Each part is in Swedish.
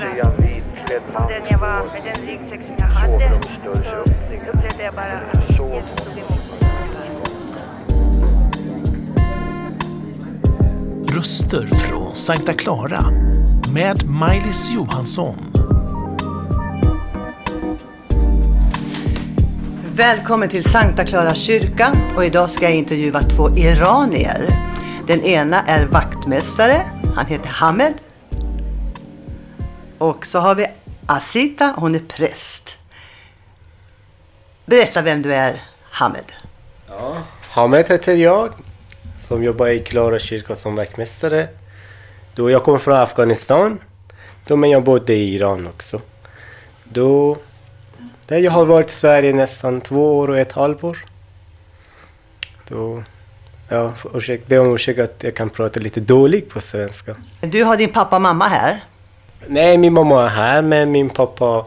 mer om den jag var, med den ryggsäck som jag hade, så upplevde jag bara att Jesus tog emot mig. Röster från Sankta Clara med Maj-Lis Johansson. Välkommen till Sankta Clara kyrka och idag ska jag intervjua två iranier. Den ena är vaktmästare, han heter Hamed. Och så har vi Asita, hon är präst. Berätta vem du är, Hamed. Ja, Hamed heter jag, som jobbar i Klara kyrka som vaktmästare. Då jag kommer från Afghanistan, då men jag bodde i Iran också. Då, där jag har varit i Sverige nästan två år och ett halvår. Då, ja, ursäk, be om ursäkt att jag kan prata lite dåligt på svenska. Du har din pappa och mamma här. Nej, min mamma är här, men min pappa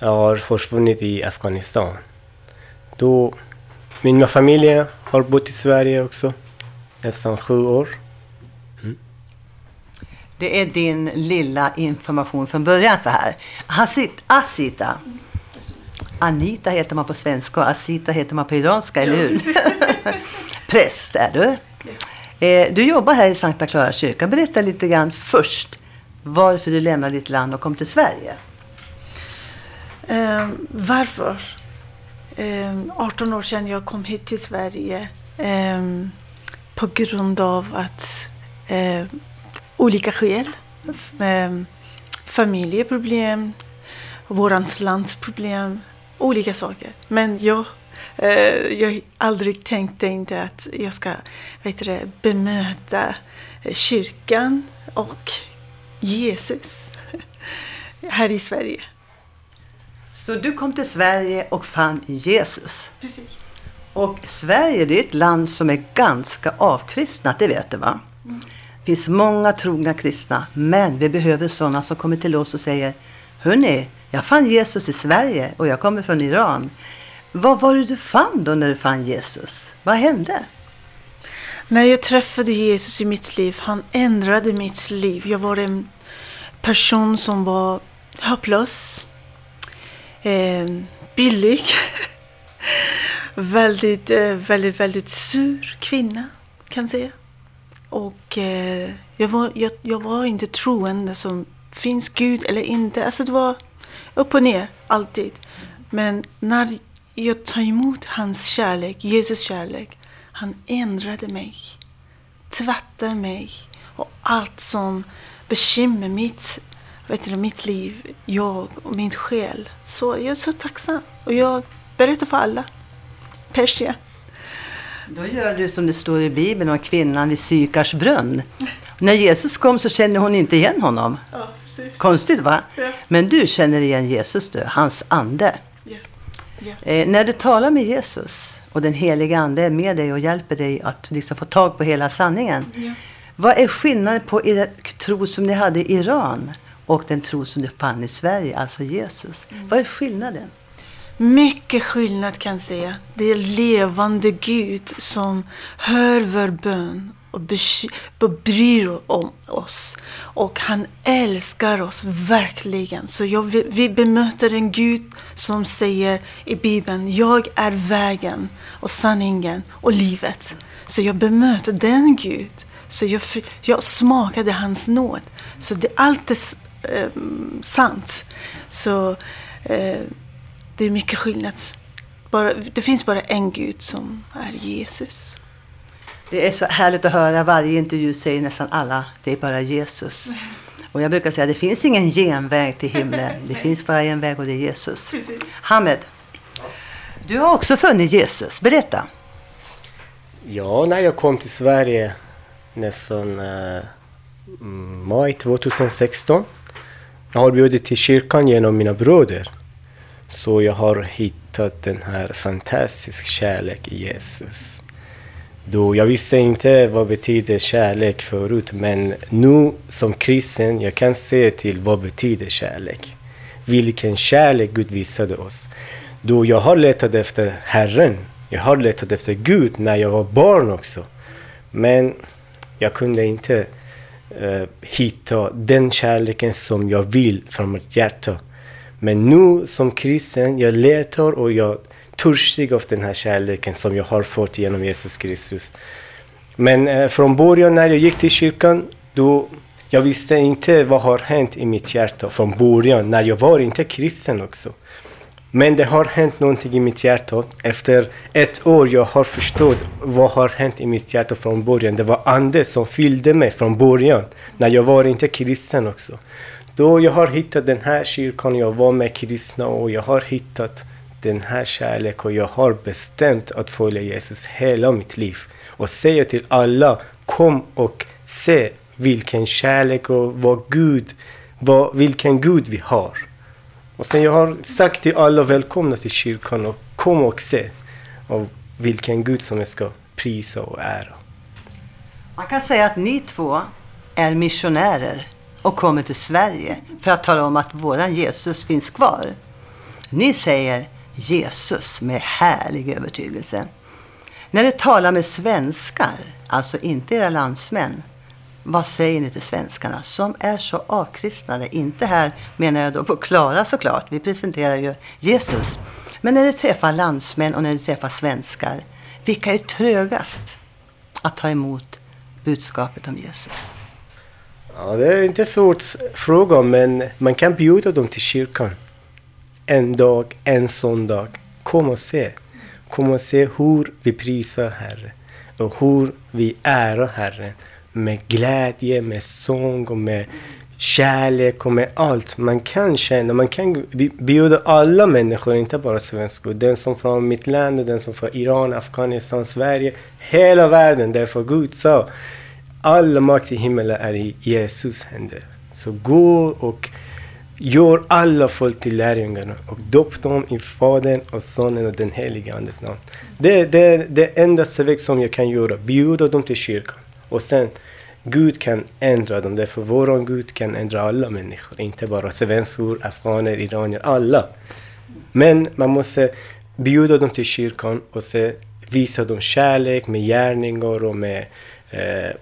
har försvunnit i Afghanistan. Då, min familj har bott i Sverige också, nästan sju år. Det är din lilla information från början så här. Hasit, Asita. Anita heter man på svenska och Asita heter man på iranska, eller hur? Präst är du. Eh, Du jobbar här i Sankta Clara kyrka. Berätta lite grann först varför du lämnade ditt land och kom till Sverige. Eh, varför? Eh, 18 år sedan jag kom hit till Sverige eh, på grund av att eh, olika skäl. Eh, familjeproblem, vårans landsproblem, olika saker. Men jag, eh, jag aldrig tänkte inte att jag ska vet du, bemöta eh, kyrkan och Jesus här i Sverige. Så du kom till Sverige och fann Jesus. Precis. Och Sverige det är ett land som är ganska avkristnat, det vet du va? Det finns många trogna kristna, men vi behöver sådana som kommer till oss och säger Hörni, jag fann Jesus i Sverige och jag kommer från Iran. Vad var det du fann då när du fann Jesus? Vad hände? När jag träffade Jesus i mitt liv, han ändrade mitt liv. Jag var en person som var hopplös, eh, billig, väldigt, eh, väldigt, väldigt sur kvinna kan jag säga. Och eh, jag, var, jag, jag var inte troende som finns Gud eller inte. Alltså det var upp och ner alltid. Men när jag tar emot hans kärlek, Jesus kärlek, han ändrade mig, tvättade mig och allt som bekymmer mitt, vet du, mitt liv, jag och min själ. Så jag är så tacksam och jag berättar för alla. Persia. Då gör du som det står i Bibeln om kvinnan vid Sykars brunn. När Jesus kom så kände hon inte igen honom. Ja. Konstigt va? Ja. Men du känner igen Jesus du, hans ande. Ja. Ja. Eh, när du talar med Jesus och den heliga ande är med dig och hjälper dig att liksom få tag på hela sanningen. Ja. Vad är skillnaden på er tro som ni hade i Iran och den tro som du fann i Sverige, alltså Jesus? Vad är skillnaden? Mycket skillnad kan jag säga. Det är levande Gud som hör vår bön och bryr om oss. Och han älskar oss verkligen. Så jag, vi- vi bemöter en Gud som säger i Bibeln, jag är vägen och sanningen och livet. Så jag bemöter den Gud. Så jag, jag smakade hans nåd. Så det, allt är eh, sant. Så eh, det är mycket skillnad. Bara, det finns bara en Gud som är Jesus. Det är så härligt att höra. Varje intervju säger nästan alla, det är bara Jesus. Och jag brukar säga, det finns ingen genväg till himlen. Det finns bara en väg och det är Jesus. Hamed, du har också funnit Jesus. Berätta. Ja, när jag kom till Sverige nästan eh, maj 2016. Jag har bjudit till kyrkan genom mina bröder. Så jag har hittat den här fantastiska kärlek i Jesus. Då jag visste inte vad betyder kärlek förut, men nu som kristen jag kan se till vad betyder kärlek. Vilken kärlek Gud visade oss. Då jag har letat efter Herren, jag har letat efter Gud när jag var barn också. Men jag kunde inte eh, hitta den kärleken som jag vill från mitt hjärta. Men nu som kristen, jag letar och jag törstig av den här kärleken som jag har fått genom Jesus Kristus. Men eh, från början när jag gick till kyrkan, då jag visste inte vad har hänt i mitt hjärta från början, när jag var inte kristen också. Men det har hänt någonting i mitt hjärta. Efter ett år jag har förstått vad har hänt i mitt hjärta från början. Det var Ande som fyllde mig från början, när jag var inte kristen också. Då jag har hittat den här kyrkan, jag var med kristna och jag har hittat den här kärleken och jag har bestämt att följa Jesus hela mitt liv. Och säga till alla, kom och se vilken kärlek och vad Gud, vad, vilken Gud vi har. Och sen jag har sagt till alla välkomna till kyrkan och kom och se och vilken Gud som jag ska prisa och ära. Man kan säga att ni två är missionärer och kommer till Sverige för att tala om att våran Jesus finns kvar. Ni säger Jesus med härlig övertygelse. När ni talar med svenskar, alltså inte era landsmän, vad säger ni till svenskarna som är så avkristnade? Inte här menar jag då på Klara såklart, vi presenterar ju Jesus. Men när ni träffar landsmän och när ni träffar svenskar, vilka är trögast att ta emot budskapet om Jesus? Ja, det är inte svårt fråga, men man kan bjuda dem till kyrkan. En dag, en sån dag. Kom och se. Kom och se hur vi prisar Herren och hur vi ärar Herren med glädje, med sång och med kärlek och med allt man kan känna. Man kan bjuda alla människor, inte bara svenskar. Den som från mitt land, den som från Iran, Afghanistan, Sverige, hela världen. Därför Gud sa, all makt i himmelen är i Jesus händer. Så gå och gör alla folk till lärjungarna och döp dem i Fadern och Sonen och den helige Andes namn. Det är det, det enda väg som jag kan göra, bjuda dem till kyrkan. Och sen, Gud kan ändra dem, därför vår Gud kan ändra alla människor, inte bara svenskor, afghaner, iranier, alla. Men man måste bjuda dem till kyrkan och se, visa dem kärlek med gärningar och med, eh,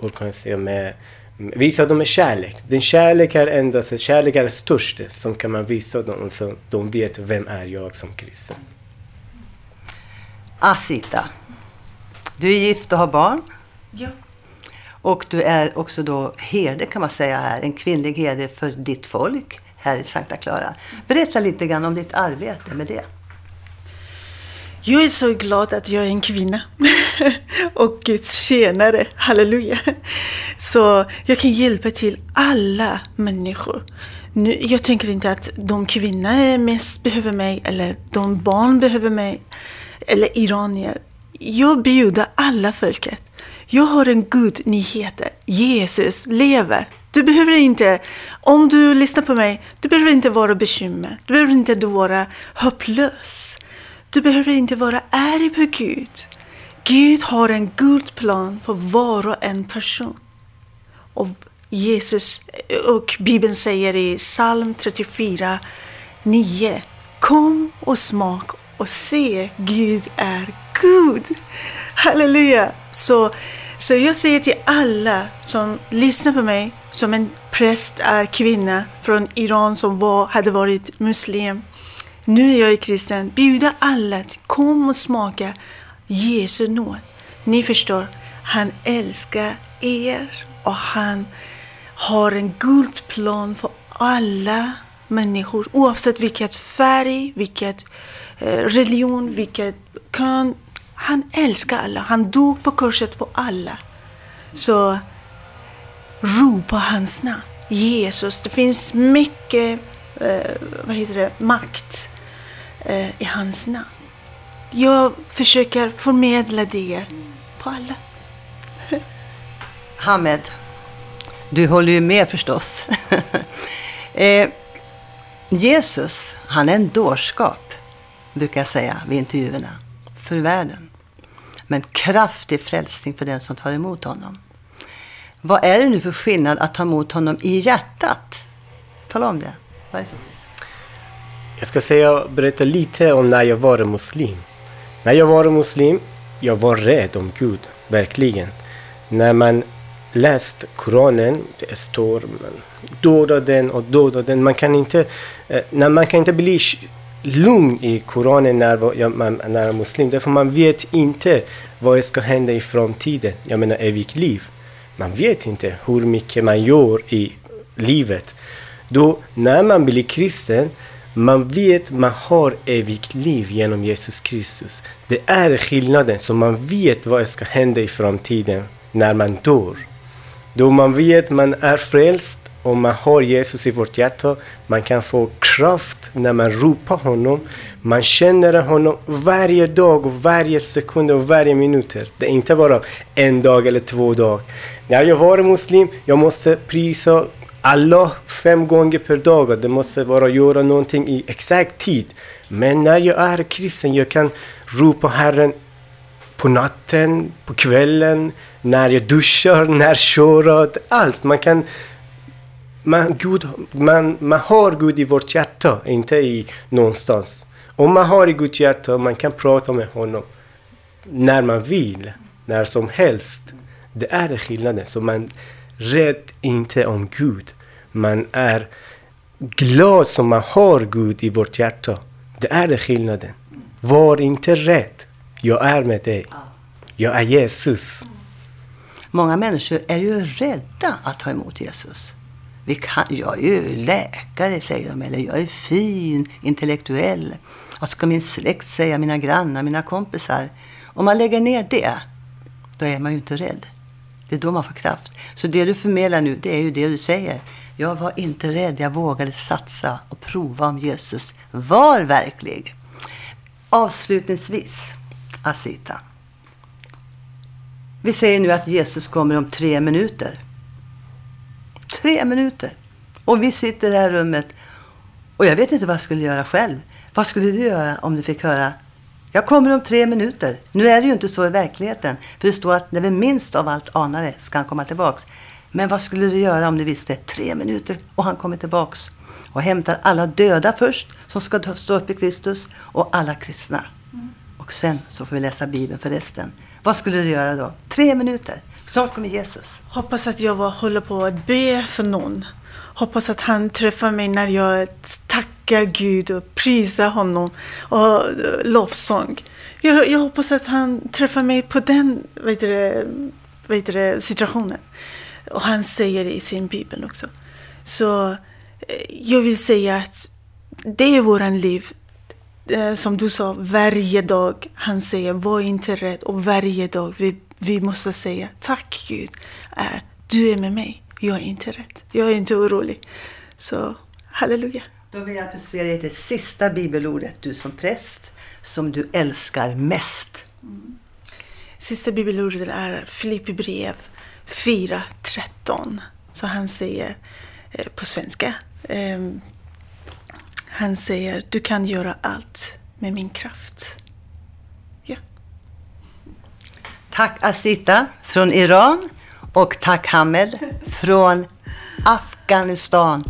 hur kan jag säga, med Visa dem med kärlek. Den kärlek är endast, kärlek är det största som kan man visa dem så de vet vem är jag som kristen. Asita, du är gift och har barn. Ja. Och du är också då herde kan man säga här, en kvinnlig herde för ditt folk här i Sankta Clara. Berätta lite grann om ditt arbete med det. Jag är så glad att jag är en kvinna och Guds tjänare, halleluja. Så jag kan hjälpa till alla människor. Nu, jag tänker inte att de kvinnor mest behöver mig eller de barn behöver mig eller iranier. Jag bjuder alla folket. Jag har en god nyhet. Jesus lever. Du behöver inte, om du lyssnar på mig, du behöver inte vara bekymrad. Du behöver inte vara hopplös. Du behöver inte vara arg på Gud. Gud har en god plan för var och en person. Och Jesus och Bibeln säger i psalm 34, 9. Kom och smak och se, Gud är god. Halleluja! Så, så jag säger till alla som lyssnar på mig, som en präst är kvinna från Iran som var, hade varit muslim. Nu är jag kristen. Bjuda alla till kom och smaka Jesu nåd. Ni förstår, han älskar er och han har en guldplan för alla människor oavsett vilket färg, vilket eh, religion, vilket kön. Han älskar alla. Han dog på korset på alla. Så ropa hans namn. Jesus. Det finns mycket eh, vad heter det, makt eh, i hans namn. Jag försöker förmedla det på alla. Hamed, du håller ju med förstås. eh, Jesus, han är en dårskap, brukar jag säga vid intervjuerna, för världen. Men kraftig frälsning för den som tar emot honom. Vad är det nu för skillnad att ta emot honom i hjärtat? Tala om det. Varför? Jag ska säga, berätta lite om när jag var muslim. När jag var muslim, jag var rädd om Gud, verkligen. När man läst Koranen, det står döda den och döda den. Man kan inte, eh, när man kan inte bli lugn i Koranen när man är muslim. Därför man vet inte vad som ska hända i framtiden. Jag menar evigt liv. Man vet inte hur mycket man gör i livet. Då när man blir kristen, man vet man har evigt liv genom Jesus Kristus. Det är skillnaden, så man vet vad som ska hända i framtiden när man dör. Då man vet man är frälst och man har Jesus i vårt hjärta. Man kan få kraft när man ropar honom. Man känner honom varje dag och varje sekund och varje minut. Det är inte bara en dag eller två dagar. När jag var muslim, jag måste prisa Allah fem gånger per dag. Det måste vara göra någonting i exakt tid. Men när jag är kristen, jag kan ropa Herren på natten, på kvällen, när jag duschar, när jag kör, allt. Man kan man, Gud, man, man har Gud i vårt hjärta, inte i någonstans. Om man har i Guds hjärta, man kan prata med honom när man vill, när som helst. Det är skillnaden. Så man rädd inte om Gud. Man är glad som man har Gud i vårt hjärta. Det är det skillnaden. Var inte rädd. Jag är med dig. Jag är Jesus. Många människor är ju rädda att ta emot Jesus. Vi kan, jag är ju läkare, säger de, eller jag är fin, intellektuell. Vad ska min släkt säga, mina grannar, mina kompisar? Om man lägger ner det, då är man ju inte rädd. Det är då man får kraft. Så det du förmedlar nu, det är ju det du säger. Jag var inte rädd, jag vågade satsa och prova om Jesus var verklig. Avslutningsvis, Asita. Vi säger nu att Jesus kommer om tre minuter. Tre minuter. Och vi sitter i det här rummet och jag vet inte vad jag skulle göra själv. Vad skulle du göra om du fick höra jag kommer om tre minuter. Nu är det ju inte så i verkligheten. För det står att när vi minst av allt anar det ska han komma tillbaks. Men vad skulle du göra om du visste tre minuter och han kommer tillbaks och hämtar alla döda först som ska stå upp i Kristus och alla kristna. Och sen så får vi läsa Bibeln för resten. Vad skulle du göra då? Tre minuter. Snart kommer Jesus. Hoppas att jag håller på att be för någon. Hoppas att han träffar mig när jag tackar Gud och prisar honom och lovsång. Jag, jag hoppas att han träffar mig på den vet du, vet du, situationen. Och han säger det i sin bibel också. Så eh, jag vill säga att det är våran liv. Eh, som du sa, varje dag. Han säger, var inte rädd. Och varje dag vi, vi måste säga, tack Gud, är, du är med mig. Jag är inte rädd. Jag är inte orolig. Så halleluja. Då vill jag att du ser det sista bibelordet, du som präst, som du älskar mest. Mm. Sista bibelordet är Filippi brev 4.13. Så han säger eh, på svenska. Eh, han säger, du kan göra allt med min kraft. Ja. Tack Asita från Iran och tack Hamel från Afghanistan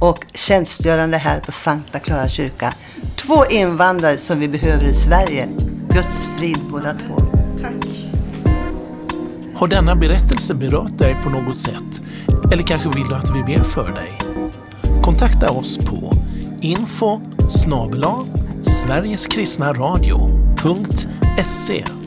och tjänstgörande här på Sankta Clara kyrka. Två invandrare som vi behöver i Sverige. Guds frid båda två. Tack. Har denna berättelse berört dig på något sätt? Eller kanske vill du att vi ber för dig? Kontakta oss på info snabel-a sverigeskristnaradio.se